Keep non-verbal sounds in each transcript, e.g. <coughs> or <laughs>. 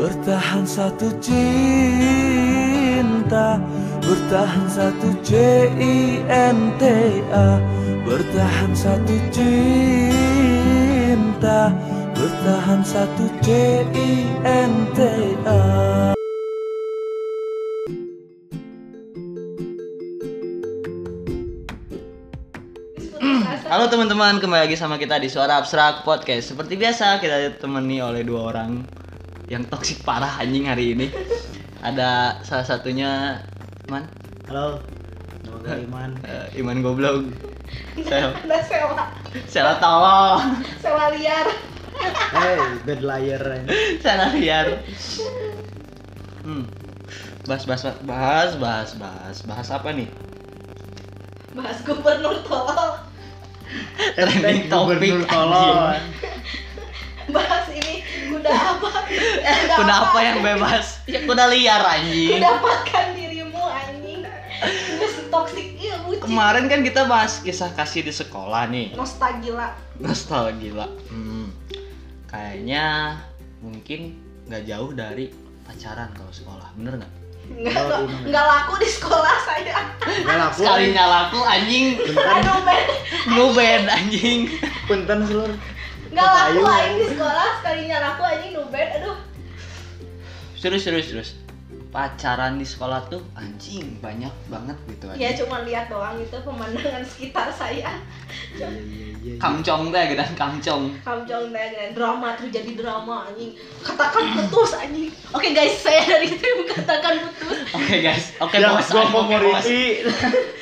Bertahan satu cinta Bertahan satu C-I-N-T-A Bertahan satu cinta Bertahan satu C-I-N-T-A <clears throat> Halo teman-teman, kembali lagi sama kita di Suara Abstrak Podcast. Seperti biasa, kita ditemani oleh dua orang yang toksik parah anjing hari ini. Ada salah satunya Iman, Halo, nama gue <laughs> Iman. Eh, Iman goblok. Saya Anda <laughs> sewa, saya tolong, sewa liar. Hey, bad liar. saya liar. Hmm. Bahas, bahas, bahas, bahas, bahas, bahas apa nih? Bahas gubernur tolol. Trending topik Gubernur tolol. Bahas? Kuda apa yang bebas? <laughs> Ya kuda liar anjing. Mendapatkan dirimu anjing. Ini toxic iya bucin. Kemarin kan kita bahas kisah kasih di sekolah nih. Nostalgia. Nostalgia. Hmm. Kayaknya mungkin nggak jauh dari pacaran kalau sekolah, bener nggak? Oh, enggak laku di sekolah saya. Gak laku. Sekalinya laku anjing, Aduh, Ben. nubed anjing. Punten seluruh. Enggak laku aing di sekolah, sekalinya laku anjing nubed. Aduh. Serius serius serius. Pacaran di sekolah tuh anjing banyak banget gitu Ya aja. cuma lihat doang gitu pemandangan sekitar saya. Iya, iya, iya. Kamcong deh gitu kamcong. Kamjong dengan drama terjadi drama anjing. Katakan putus anjing. Oke guys, saya dari tim katakan putus. Oke guys, oke Yang bos. gua oke, bos. <laughs>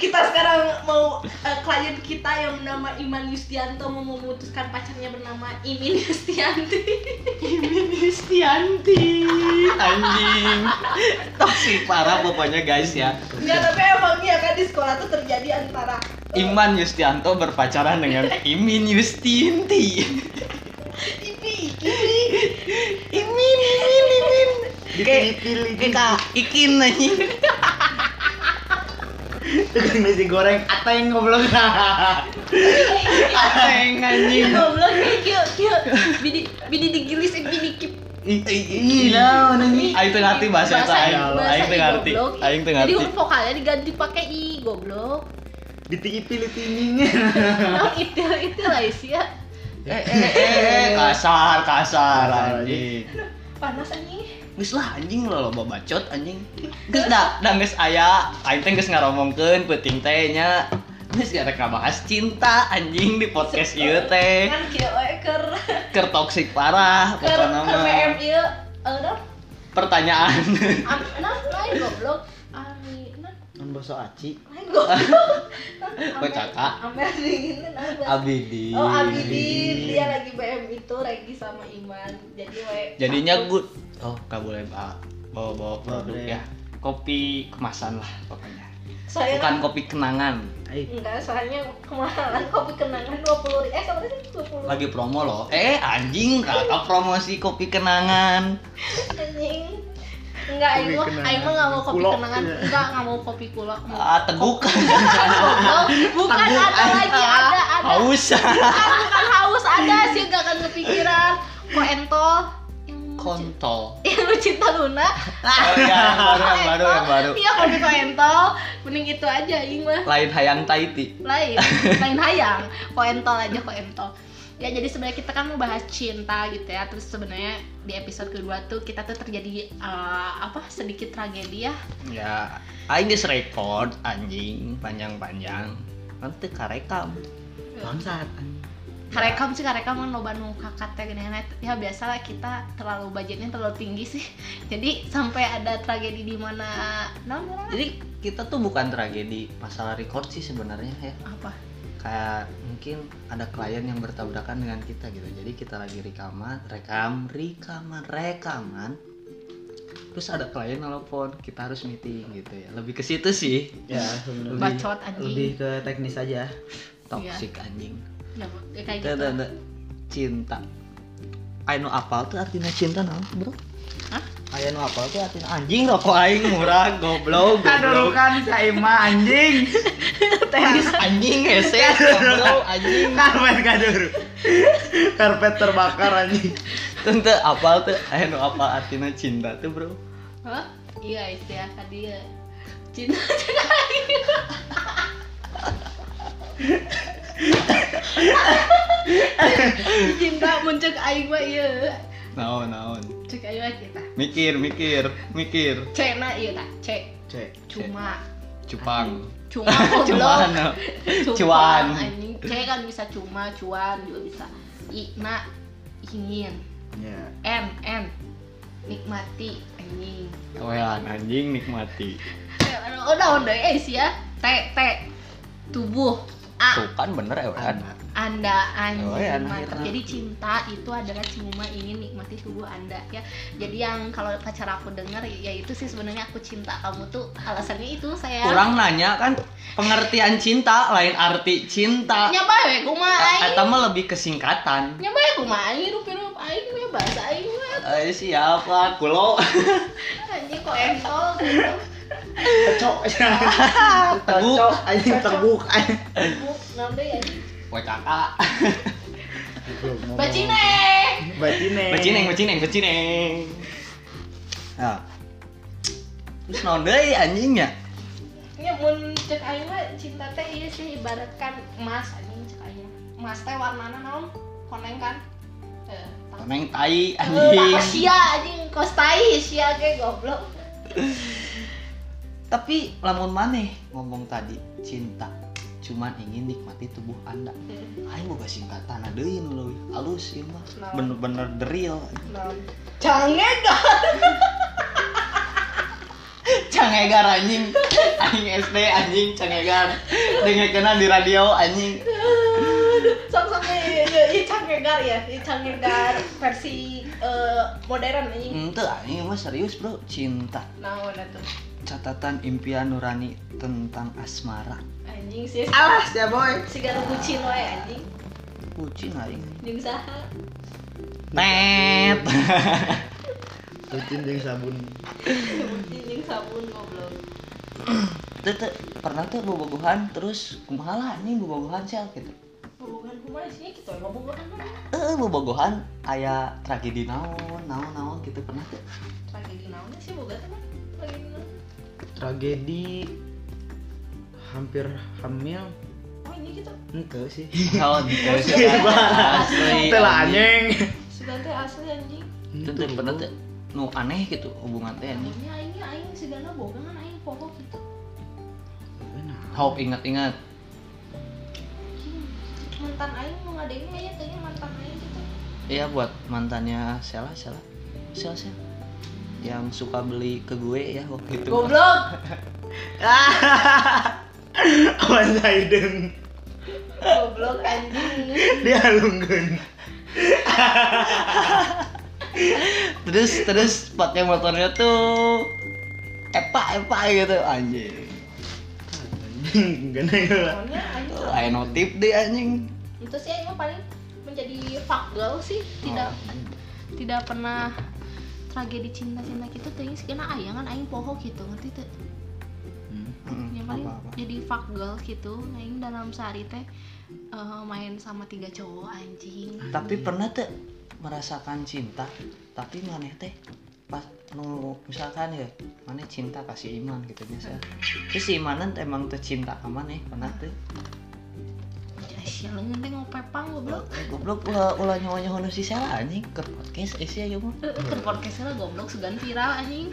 kita sekarang mau eh, klien kita yang bernama Iman Yustianto mau memutuskan pacarnya bernama Imin Yustianti. Imin Yustianti. Anjing. Toksik parah pokoknya guys ya. Nggak tapi emang iya kan di sekolah tuh terjadi antara eh, Iman Yustianto berpacaran dengan Imin Yustianti. Ipi Ipi. Imin Imin Imin. Dipilih-pilih. Kayak Ikin anjing Tukang nasi goreng ateng goblok. Ateng anjing goblok nih kieu kieu bidi bidi digilis eh, bidi kip Ih, nah, nangis. Aing teu ngarti bahasa eta aing. Aing teu i ngarti. goblok. Aing teu jadi ngarti. huruf vokalnya diganti pakai i goblok Dipilih-pilih tingginya. nah itu itu lah sih ya Eh eh eh kasar kasar anjing. panas anjing Geus lah anjing lo loba bacot anjing. Geus da da geus aya aing teh geus ngaromongkeun peuting teh nya. Geus gara bahas cinta anjing di podcast ieu teh. kan kieu we keur Ker toksik parah keur pokona keur mah. PM ieu eh dah Pertanyaan. Am, nah, lain goblok. Ami, nah, aci. lain goblok. <laughs> Kok kakak? Amer dingin nah, bahasa- Abidi. Oh, Abidin. Dia lagi BM itu lagi sama Iman. Jadi we Jadinya good. Oh, gak boleh bawa bawa, bawa produk boleh. ya. Kopi kemasan lah pokoknya. saya Bukan kopi kenangan. Enggak soalnya kemahalan kopi kenangan 20 eh sama sih 20 Lagi promo loh. Eh, anjing kakak promosi kopi kenangan. anjing enggak aing mah aing mah enggak mau kopi Kulok. kenangan enggak enggak mau kopi kulok mau Ah, teguk. bukan ada lagi ada ada Haus. bukan bukan haus ada sih enggak akan kepikiran kok entol Kontol. <laughs> yang lu cinta Luna <laughs> Oh iya, yang baru, yang baru, yang baru. iya kopi koentol mending itu aja ing mah Lain hayang Taiti. lain <laughs> lain hayang koentol aja koentol ya jadi sebenarnya kita kan mau bahas cinta gitu ya terus sebenarnya di episode kedua tuh kita tuh terjadi eh, apa sedikit tragedi ya Ya, aing geus record anjing panjang-panjang. Nanti karekam. bangsat. Karekam sih karekam kan loba nu kakak teh gini. Ya biasa lah kita terlalu budgetnya terlalu tinggi sih. <laughs> Jadi sampai ada tragedi di mana nah Jadi kita tuh bukan tragedi masalah record sih sebenarnya ya. apa? Kayak mungkin ada klien yang bertabrakan dengan kita gitu. Jadi kita lagi rekaman rekam rekaman rekaman. Terus ada klien nelfon kita harus meeting gitu ya. Lebih ke situ sih. Ya, sebenarnya. bacot anjing. Lebih ke teknis aja. toxic anjing ya, ya kayak gitu tuh, tuh. cinta Ayo apal tuh artinya cinta nah bro Hah? Ayo apal tuh artinya anjing rokok aing murah goblok goblok kan saya mah anjing. <laughs> Tenis anjing hese goblok anjing Karpet kaduru. Karpet terbakar anjing. Tentu apa tuh? Ayo nu apa artinya cinta tuh bro? Hah? Iya istilah tadi ya. Cinta <laughs> aing. Cinta muncul aing mah ieu. Naon naon. Cek aing mah kita. Mikir mikir mikir. Cena ieu tah, cek. Cek. Cuma Cupang. cuma. <laughs> Cuma, Cuan. Cek kan bisa cuma, cuan juga bisa. Ina ingin. Ya. N N nikmati anjing. Wean anjing nikmati. Oh, daun deh eh sih ya. T T tubuh. A Tuh kan bener ya wean. anda anjing Oh, ya, mantap. jadi cinta itu adalah cuma ingin nikmati tubuh anda ya. Jadi yang kalau pacar aku denger ya itu sih sebenarnya aku cinta. Kamu tuh alasannya itu saya Kurang nanya kan? Pengertian cinta lain arti cinta. nyapa ya kumaha Eta mah lebih kesingkatan. nyapa ya kumaha aing rupi rupi aing bahasa aing mah Eh siapa? Kulo? anjing kok entol gitu Cocok. Cocok. Anjing terbuk. Buk, nanti ya WKK. bacine Batine. Becineng, becineng, becineng. Nah. Terus naon deui anjingnya? ya mun cek aing mah cinta teh iya sih ibaratkan emas anjing cek aing emas teh warnana naon koneng kan eh tah. Koneng tai Eh, anjing. sia anjing kos tai sia ge goblok <laughs> Tapi lamun maneh ngomong tadi cinta cuman ingin nikmati tubuh anda. Aing boga singkatan nu leuwih halus ieu mah. Naon? bener-bener the real canggih gak cangegar anjing anjing SD anjing cangegar dengekeuna di radio anjing. Sok sok iya canggegar ya canggegar versi eh, modern anjing. Ente anjing mah serius bro. Cinta. Naon atuh catatan impian nurani tentang asmara. Anjing sih. Alah, ya boy. sigara bucin wae anjing. Kucing aing jeung saha net. <laughs> Rutin jeung sabun. bucin jeung sabun goblok. Teu pernah tuh bobogohan terus kumaha lah anjing bobogohan sel gitu. Hubungan kumaha sih ngobogohan mah eh bobogohan aya tragedi naon naon naon gitu pernah tuh. Tragedi naon sih boga teh mah tragedi naon Tragedi hampir hamil. oh ini gitu? Ente sih. naon terus Bang. asli. Teh lah anjing. sudah teh asli anjing. Itu tuh. pernah tuh nu aneh gitu hubungan teh anjing. Aingnya aingnya aing sigana boga kan aing poho gitu. Hop ingat-ingat. Mantan aing mau ngadengnya aya teh mantan aing gitu. Iya buat mantannya Sela Sela. Sel Sel yang suka beli ke gue ya waktu itu. Goblok! <laughs> Awan Zaiden. goblok anjing. Dia halungkeun. terus terus pakai motornya tuh epa epa gitu. Anjing. Anjing, gana ya lah. ayo notif deh anjing. Itu sih mah paling menjadi fuck girl sih. Tidak tidak pernah tragedi cinta-cinta gitu teh segala aya kan aing poho gitu ngerti teh Mm, yang paling apa-apa. jadi fuck girl gitu aing dalam sehari teh eh, main sama tiga cowok anjing. Tapi pernah tuh merasakan cinta tapi maneh teh pas nu misalkan ya maneh cinta kasih iman gitu biasa. Terus si imanan emang tuh cinta ke maneh pernah tuh ya sia leungeun teh ngopepang goblok? Eh, goblok ulah ulah nyawa nyawa si Sela anjing. Ke podcast eh sih ayo mah. Eh, eh, ke podcast lah goblok sugan viral anjing.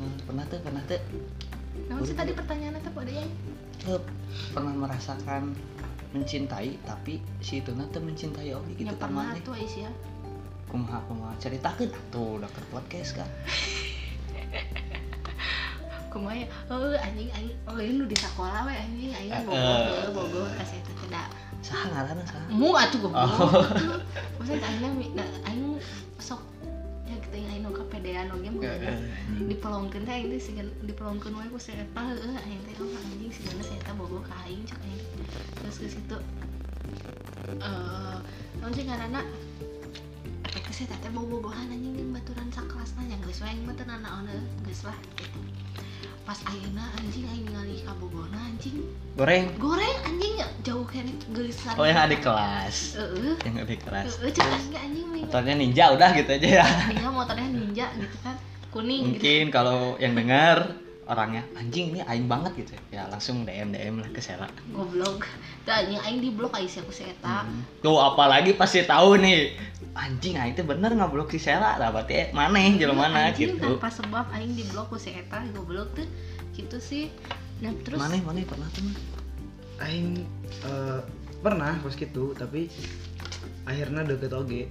Hmm, pernah tuh pernah tuh. Namun sih tadi pertanyaannya teh pada ya Tuh, pernah merasakan mencintai tapi si itu nanti mencintai oke gitu ya pernah tuh Aisyah. Kumaha kumaha ceritakeun atuh udah ke podcast kan <laughs> kumaha ya? Oh anjing anjing. Oh ini di sekolah we anjing. Aing Eh, bogoh eh. heuh, bogoh kasih itu tidak. Saha ngaranna saha mu atuh goblok Oh. maksudnya aing mi- nah, sok ya kita yang aing nu kapedean oge mah. Dipelongkeun teh teh sigan dipelongkeun wae ku eta heueuh aing teh oh anjing sigana si eta bogoh ka aing cek aing. Terus ke situ eh naon sih ngaranna efeknya eta teh bogoh-bogohan anjing baturan sakelasna nya geus wae aing mah teu nanaon geus lah gitu pas ayeuna anjing aing ningali kabogona anjing. Goreng. Goreng anjing ya? Jauh kan gelis oh yang adik kelas. Heeh. yang adik kelas. Anjing motornya ninja udah gitu aja ya. Ninja motornya ninja gitu kan. Kuning gitu. mungkin kalau yang dengar orangnya anjing ini aing banget gitu ya. Langsung DM DM lah ke Sela. Goblok. Anjing aing di blok aya ku si eta. tuh apalagi pasti tahu nih anjing aing teh bener ngablok si Sela. Lah berarti mana jelema mana Anjing, gitu. tanpa sebab aing di blok ku si eta goblok tuh gitu sih. Nah terus? Mana mana pernah tuh aing eh, pernah pas gitu tapi akhirnya deket oge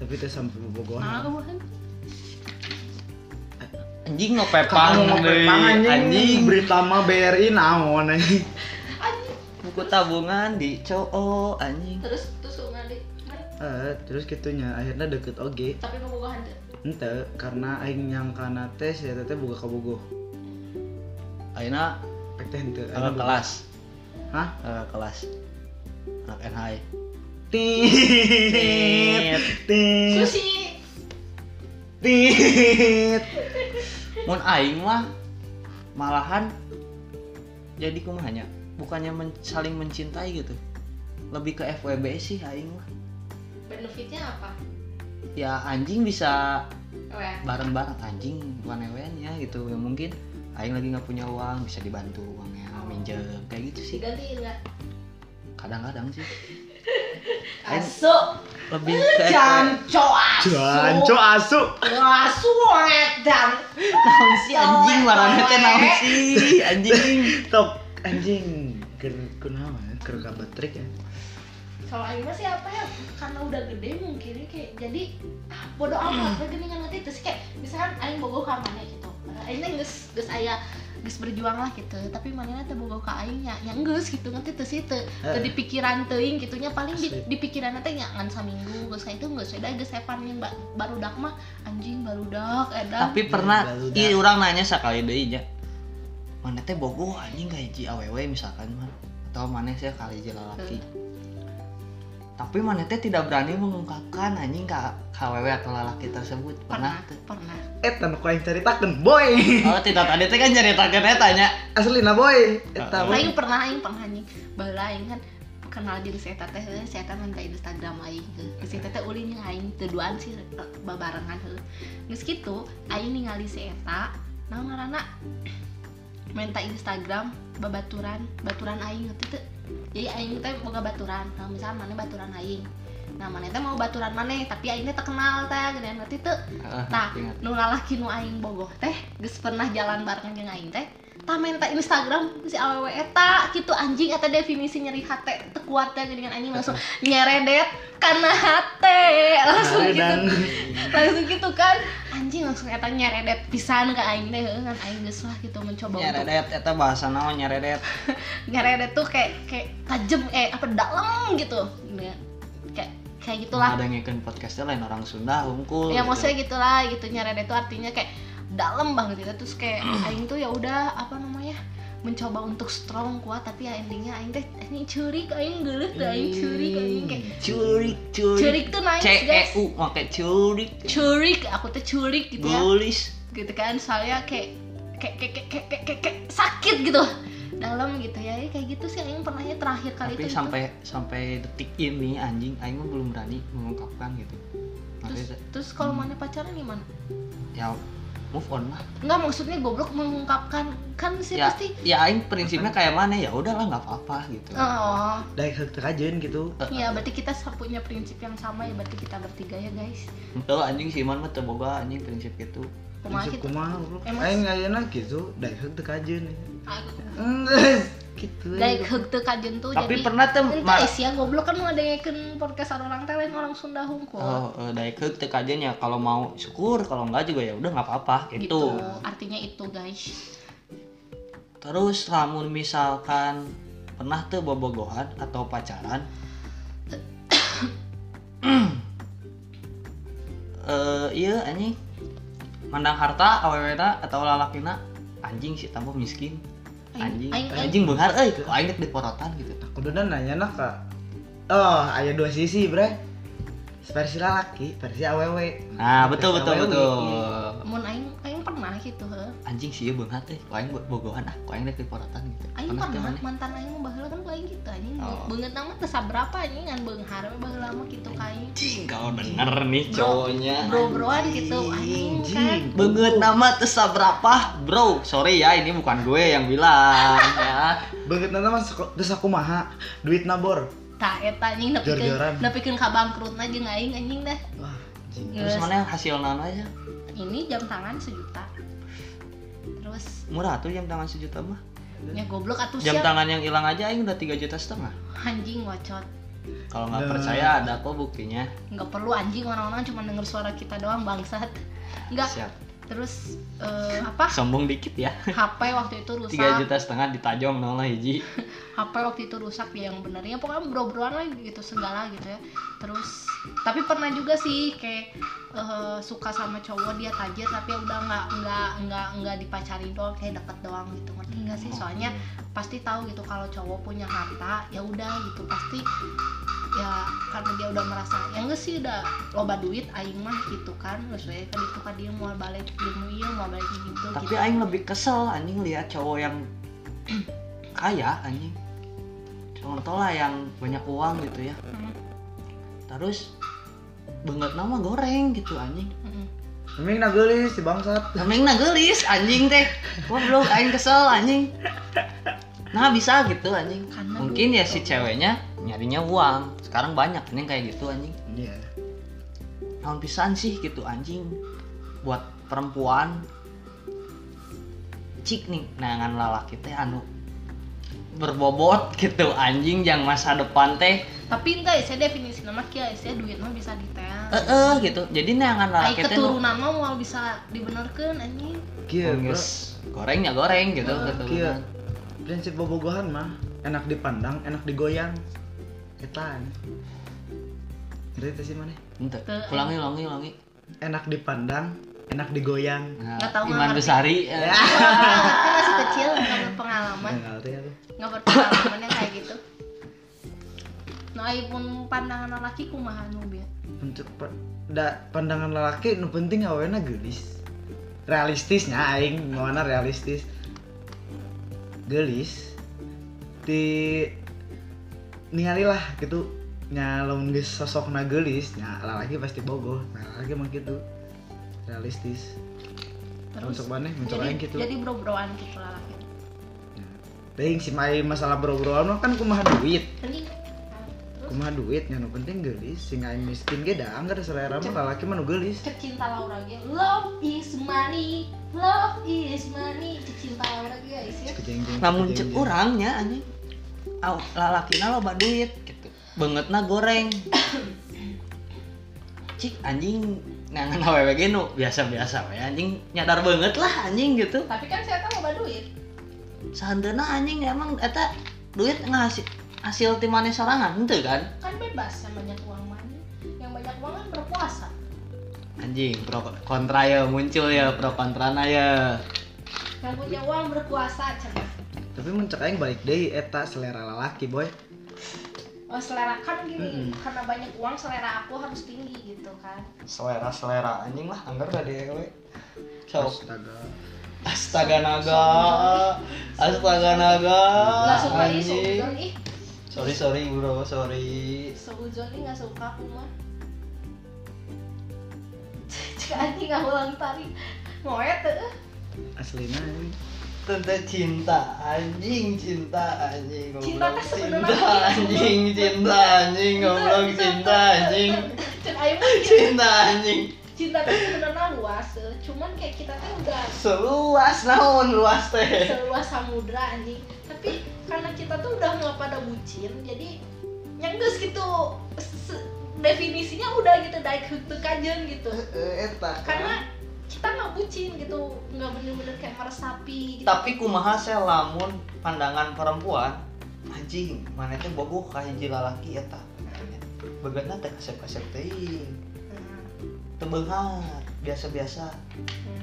tapi teh sampai bobogohan. Anjing ngopepang pepang anjing. anjing. Berita mah BRI naon anjing. Buku tabungan di cowok anjing. Terus terus ngali. eh terus gitunya akhirnya deket oge Tapi ngebogohan teu. ente karena aing nyangkana teh si eta teh boga kabogoh ayeuna Pek teh ayeuna boga. kelas. Hah? Kakak kelas. Anak NHI tit tit. Susi. tit mun aing mah malahan jadi kumahanya bukannya men- saling mencintai gitu lebih ke FWB sih aing mah Benefitnya apa? ya anjing bisa Weh. bareng-bareng anjing bukan ewennya gitu ya mungkin aing lagi nggak punya uang bisa dibantu uangnya Oh. minjem kayak gitu sih Digantiin enggak? kadang-kadang sih <laughs> Asu. Lebih ke FWB Janco asu. Janco asu. Asu edan. naon sih anjing? Warnanya teh naon sih? Anjing. Tok anjing. Ker kunaon ker kabatrik ya? Kalau Aing mah siapa ya? Karena udah gede mungkin ya, kayak jadi ah, bodo amat. We geuningan nanti terus kayak misalkan Aing bogo ka mana gitu. Aing teh geus geus aya geus berjuang lah gitu. Tapi manehna teh bogo ka aing nya nya geus gitu ngerti teu teu teu Eh. di pikiran teuing gitu nya paling di, di pikiran teh nya ngan saminggu geus ka itu geus beda geus sepan yang ba, barudak mah anjing barudak edan tapi pernah Baru iya orang nanya sekali deui nya mana teh bogo anjing kayak hiji awewe misalkan mah? Atau mana sih kali hiji lalaki tapi mana teh tidak berani mengungkapkan anjing ke KWW atau lalaki tersebut. Pernah, pernah tuh. pernah. Eta nu kuaing caritakeun boy? Oh tidak tadi teh kan ceritakan eta nya aslina boy. Eta boy aing pernah aing pernah anjing. Baheula aing kan kenal jeung si eta teh heuh si eta minta Instagram aing heuh si eta teh ulin jeung aing teu duaan sih eh, babarengan heuh geus kitu aing ningali si eta naon ngaranna? <clears throat> Minta Instagram babaturan baturan aing teu jadi aing teh boga baturan nah misalnya mana baturan aing. Nah mana teh mau baturan mana tapi aing teh terkenal teh gedean ngerti teu? Ah, Nah, nu lalaki nu aing bogoh teh geus pernah jalan bareng jeung aing teh tah minta Instagram si awewe eta kitu anjing. Eta definisi nyeri hate teu kuat teh dengan anjing langsung <laughs> nyeredet karena hate. Langsung gitu. dan langsung gitu kan. Anjing langsung eta nyeredet pisan ke aing heuh, kan aing geus lah gitu mencoba untuk nyeredet eta bahasa naon nyeredet. <laughs> Nyeredet tuh kayak kayak tajem eh apa dalam gitu. Ya, kayak kayak gitulah. Ada ngikut podcastnya lain orang Sunda unggul ya gitu. maksudnya gitulah gitu. Nyeredet itu artinya kayak dalam banget gitu. Terus kayak aing tuh ya udah apa namanya mencoba untuk strong kuat tapi ya endingnya aing teh ini curik aing geuleuh teh aing curik aing kayak curik curik. Curik tuh naik C E U make curik. Curik aku teh curik gitu ya. Bulis gitu kan soalnya kayak kayak kayak kayak, kayak, kayak, kayak, kayak sakit gitu. Dalam gitu ya Ya, kayak gitu sih aing pernahnya terakhir kali tapi itu sampai sampai detik ini anjing aing mah belum berani mengungkapkan gitu. Gitu. terus Makanya terus kalau mana pacaran gimana? Ya move on lah. Nggak maksudnya goblok mengungkapkan. Kan sih ya pasti ya aing prinsipnya kayak mana ya? Udahlah nggak apa-apa gitu. Oh. Teu kajeun gitu. Iya, berarti kita punya prinsip yang sama ya, berarti kita bertiga ya guys. Tuh anjing si Iman mah boga anjing prinsip gitu. Kumaha Prinsip kumaha bro Emang- aing ayeuna gitu. Teu kajeun Aku- gitu Daik heuk teu kajen tuh tapi jadi pernah tuh Ente ma- sia goblok kan ada yang podcast orang teh lain orang Sunda hungkul. Oh, daek heuk teu kajen ya kalau mau syukur kalau enggak juga ya udah nggak apa-apa gitu. gitu. Artinya itu guys. Terus lamun misalkan pernah tuh bobogohan atau pacaran <coughs> eh iya anjing mandang harta awewena atau lalakina anjing sih tambah miskin anjing aing- anjing beunghar euy kok aing di porotan gitu. Kuduna nanya nak kak. Oh aya dua sisi bre. Versi laki versi awewe nah betul betul Versi awewe. betul. Mun aing anjing sih ya beungat teh ku aing bo- bogohan ah. Ku aing rek porotan gitu. Aing Pernah teh mantan aing mah baheula kan aing gitu anjing. Oh. beungeut nama teu saberapa anjing? Ngan beunghar we baheula mah kitu ka aing. Anjing. kau bener nih Bro- cowoknya. bro-broan gitu. Anjing kan Banget nama tesa berapa bro sorry ya ini bukan gue yang bilang ya. <laughs> Banget nana mas terus aku maha. Duit nabor. tak eta anjing. Nepikeun nepikeun ka bangkrutna jeung aing anjing dah. Wah, anjing. terus mana yang hasil nana aja? Ini jam tangan sejuta terus? Murah tuh jam tangan sejuta mah. Ya goblok atuh jam siap. tangan yang hilang aja aing udah tiga juta setengah. Anjing ngocot kalau nggak Nah. percaya ada kok buktinya. Nggak perlu anjing orang-orang cuma denger suara kita doang bangsat. Nggak. Siap terus eh, apa? Sombong dikit ya. <laughs> HP waktu itu rusak. Tiga juta setengah ditajong nol lah hiji. <laughs> HP waktu itu rusak ya yang benernya pokoknya bro-broan lah gitu segala gitu ya. Terus tapi pernah juga sih kayak eh, suka sama cowok dia tajir tapi udah nggak nggak nggak nggak dipacari doang kayak deket doang gitu. Ngerti nggak sih? Soalnya pasti tahu gitu kalau cowok punya harta ya udah gitu. Pasti ya karena dia udah merasa yang enggak sih udah loba duit aing mah gitu kan. Terus we kan itu kan dia mau balik ilmu iya mau balik gitu tapi gitu. aing lebih kesel anjing lihat cowok yang <clears throat> kaya anjing. Contoh lah yang banyak uang gitu ya. Hmm, terus banget nama goreng gitu anjing. Hmm. Emang nagelis si bangsat. Nameng gelis anjing teh. Goblok aing kesel anjing. Nah bisa gitu anjing. Karena mungkin ya si ceweknya nyarinya uang. Sekarang banyak anjing kayak gitu anjing. Iya. naon pisan sih gitu anjing. Buat perempuan. Cik nih nangan lalaki teh anu berbobot gitu anjing yang masa depan teh. Tapi enggak saya definisi nama kia saya duit mah bisa detail. Eh eh gitu. Jadi nangan lalaki teh nu- keturunan mah mau bisa dibenerkeun anjing. Kieu, bro. Geus. Gorengnya goreng gitu keturunan. Kieu. Prinsip bobogohan mah enak dipandang, enak digoyang. Eta. Ngerti teh sih mana? Ente, ulangi ulangi ulangi Enak dipandang, enak digoyang. nah, Nggak tahu, Iman. Besari. Ya. Kan masih kecil nggak berpengalaman Nggak ngerti aku. nggak berpengalaman yang kayak gitu nah ai pun pandangan laki kumaha nu bieu Untuk da, pandangan lelaki nu penting awena gelis. Realistisnya aing mana realistis. Gelis di ningali lah gitu. Nya lamun geus sosokna gelis nya lalaki pasti bogoh. Nah lalaki mah gitu. Realistis. Terus? Untuk mana? Untuk jadi, aing gitu. jadi bro-broan gitu lah. Laki Ting si mai masalah bro-broan mah kan kumaha duit. Kumaha duit nya nu penting gelis. Sing aing miskin ge da anggar selera mah lalaki mah nu gelis. Cek cinta Laura ge. Love is money. Love is money. Cek cinta Laura ge guys ya. Cek orangnya anjing Aw, lalakina loba duit gitu. Bangetna goreng. Cik anjing nangan awewe ge nu biasa-biasa we anjing nyadar banget lah anjing gitu. Tapi kan saya tahu loba duit. Seandainya anjing emang eta duit ngasih hasil timane sorangan ente kan? Kan bebas yang banyak uang mah yang banyak uang kan berpuasa. Anjing pro kontra ya muncul ya pro kontrana ya. Yang punya uang berkuasa coba tapi mun cek aing balik deui eta selera lalaki boy. Oh selera kan gini Mm-mm. karena banyak uang selera aku harus tinggi gitu kan. Selera selera anjing lah anggar gak dewe sok. Astaga. Astaga naga. Astaga naga ih anjing. Ih. Sorry sorry bro sorry. Seuzon ih nggak suka aku mah. <laughs> Cek anjing nggak ulang tari ngoet tuh aslina aing. Tentang cinta anjing cinta anjing Cinta teh cinta sebenarnya anjing cinta anjing goblok cinta anjing. mah cinta anjing. Cinta <laughs> tuh sebenarnya luas eh. cuman kayak kita tuh udah seluas naon luas teh. Seluas samudra anjing. Tapi karena kita tuh udah nggak pada bucin jadi yang geus gitu definisinya udah gitu daik henteu kajen gitu. Eh, eta. Karena kita nggak bucin gitu nggak bener-bener kayak meresapi gitu. Tapi kumaha saya lamun pandangan perempuan anjing mana teh bogoh ka hiji lalaki eta. Begatna teh kasep-kasep teuing Nah, teu beunghar biasa-biasa. Hmm,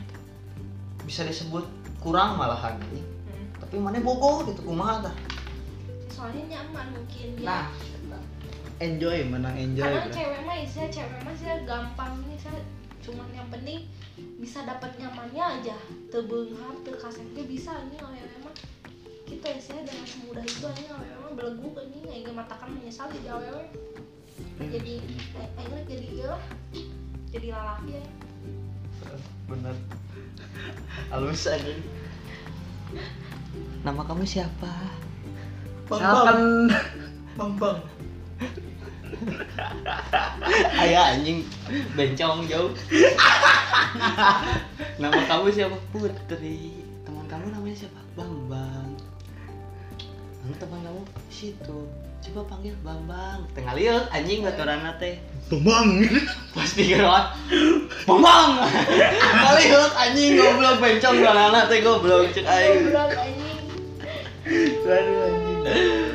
bisa disebut kurang malahan ini. Hmm. tapi mana bogoh gitu kumaha tah? Soalnya nyaman mungkin dia nah enjoy menang enjoy karena cewek mah saya cewek mah saya gampang ini saya. Cuman yang penting bisa dapat nyamannya aja. Tebenghar terkasepnya bisa ini awewe mah kita ya saya dengan semudah itu ini awewe mah belegu ini aing matakan menyesal jadi awewe jadi mah jadi lah jadi lalaki ya. Bener. Halus aja. Nama kamu siapa? Misalkan bambang ayah anjing bencong jauh. Nama kamu siapa? Putri. Teman kamu namanya siapa? Bambang. Lalu teman kamu situ coba panggil Bambang. Tengah lihat anjing baturan teh Bambang. pasti gerak Bambang. Kali lihat anjing goblok bencong banana teh goblok cek aing. Goblok anjing. Aduh anjing.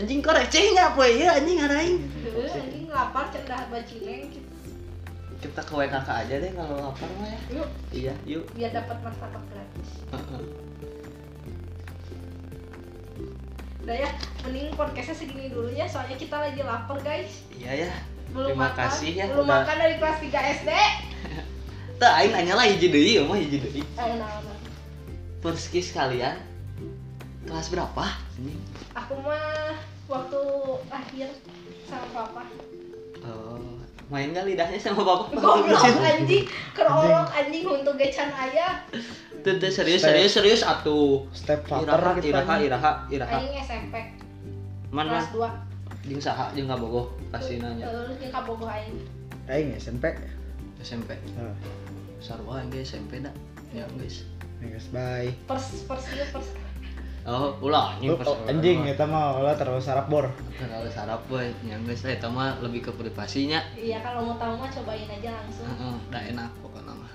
Anjing kok recehnya apa ya anjing Heuh, anjing lapar cendah bacileng gitu. kita ke WKK aja deh kalau lapar mah ya yuk iya yuk biar dapat martabak gratis Heeh. udah ya mending podcastnya segini dulu ya soalnya kita lagi lapar guys iya ya belum Terima makan kasih ya, belum udah- makan dari kelas 3 SD Tah aing nanya lah hiji deui ya mah hiji deui. ayo nah. Perskis kalian kelas berapa? Ini. aku mah akhir sama papa Oh, main gak lidahnya sama bapak? <laughs> goblok anjing kerorok anjing untuk gecan ayah Tuh, tuh, serius serius serius atuh. Step Iraha iraha iraha iraha. anjing SMP Man man kelas 2 jeung saha jeung kabogoh pasti nanya. eh yang kabogoh aing Aing SMP. SMP. Nah, Sarwa guys SMP dah. Ya guys. guys, bye. pers pers pers Oh, ulah anjing Oh, anjing kita mah kalau terus sarap bor. Kalau sarap boy, ya guys, eta mah lebih ke privasinya. iya kalau mau tahu mah cobain aja langsung Heeh, dah enak pokoknya mah.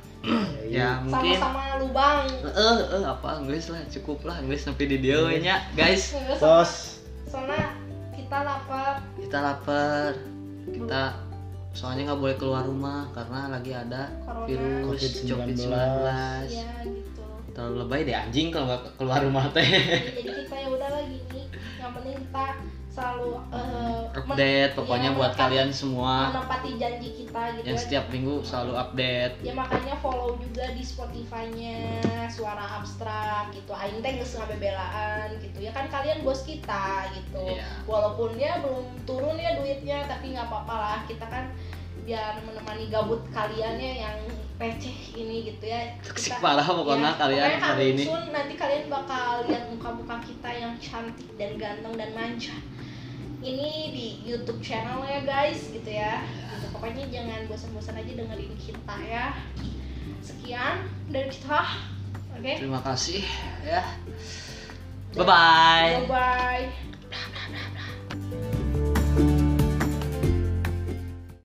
Iya. Ya mungkin sama-sama lubang eh eh apa guys lah cukup lah guys sampai di dia we nya guys <laughs> Bos. soalnya kita lapar kita lapar kita soalnya nggak boleh keluar rumah karena lagi ada Corona. virus COVID-19. COVID-19 iya gitu terlalu lebay deh anjing kalau nggak keluar rumah teh. Jadi kita ya udah lagi nih yang penting kita selalu eh, update pokoknya iya, buat kalian semua. menepati janji kita gitu yang ya. setiap minggu selalu update. Ya makanya follow juga di Spotify-nya suara abstrak gitu. Aing teh geus ngabebelaan gitu. Ya kan kalian bos kita gitu. Iya. walaupun ya belum turun ya duitnya tapi nggak apa-apa lah. Kita kan biar menemani gabut kaliannya yang receh ini gitu ya. Toksik parah pokoknya ya, kalian pokoknya hari ini. Sun, nanti kalian bakal lihat muka-muka kita yang cantik dan ganteng dan manja. Ini di YouTube channel ya guys gitu ya. Gitu, pokoknya jangan bosan-bosan aja dengerin kita ya. Sekian dari kita oke? Terima kasih ya. Bye bye bye bye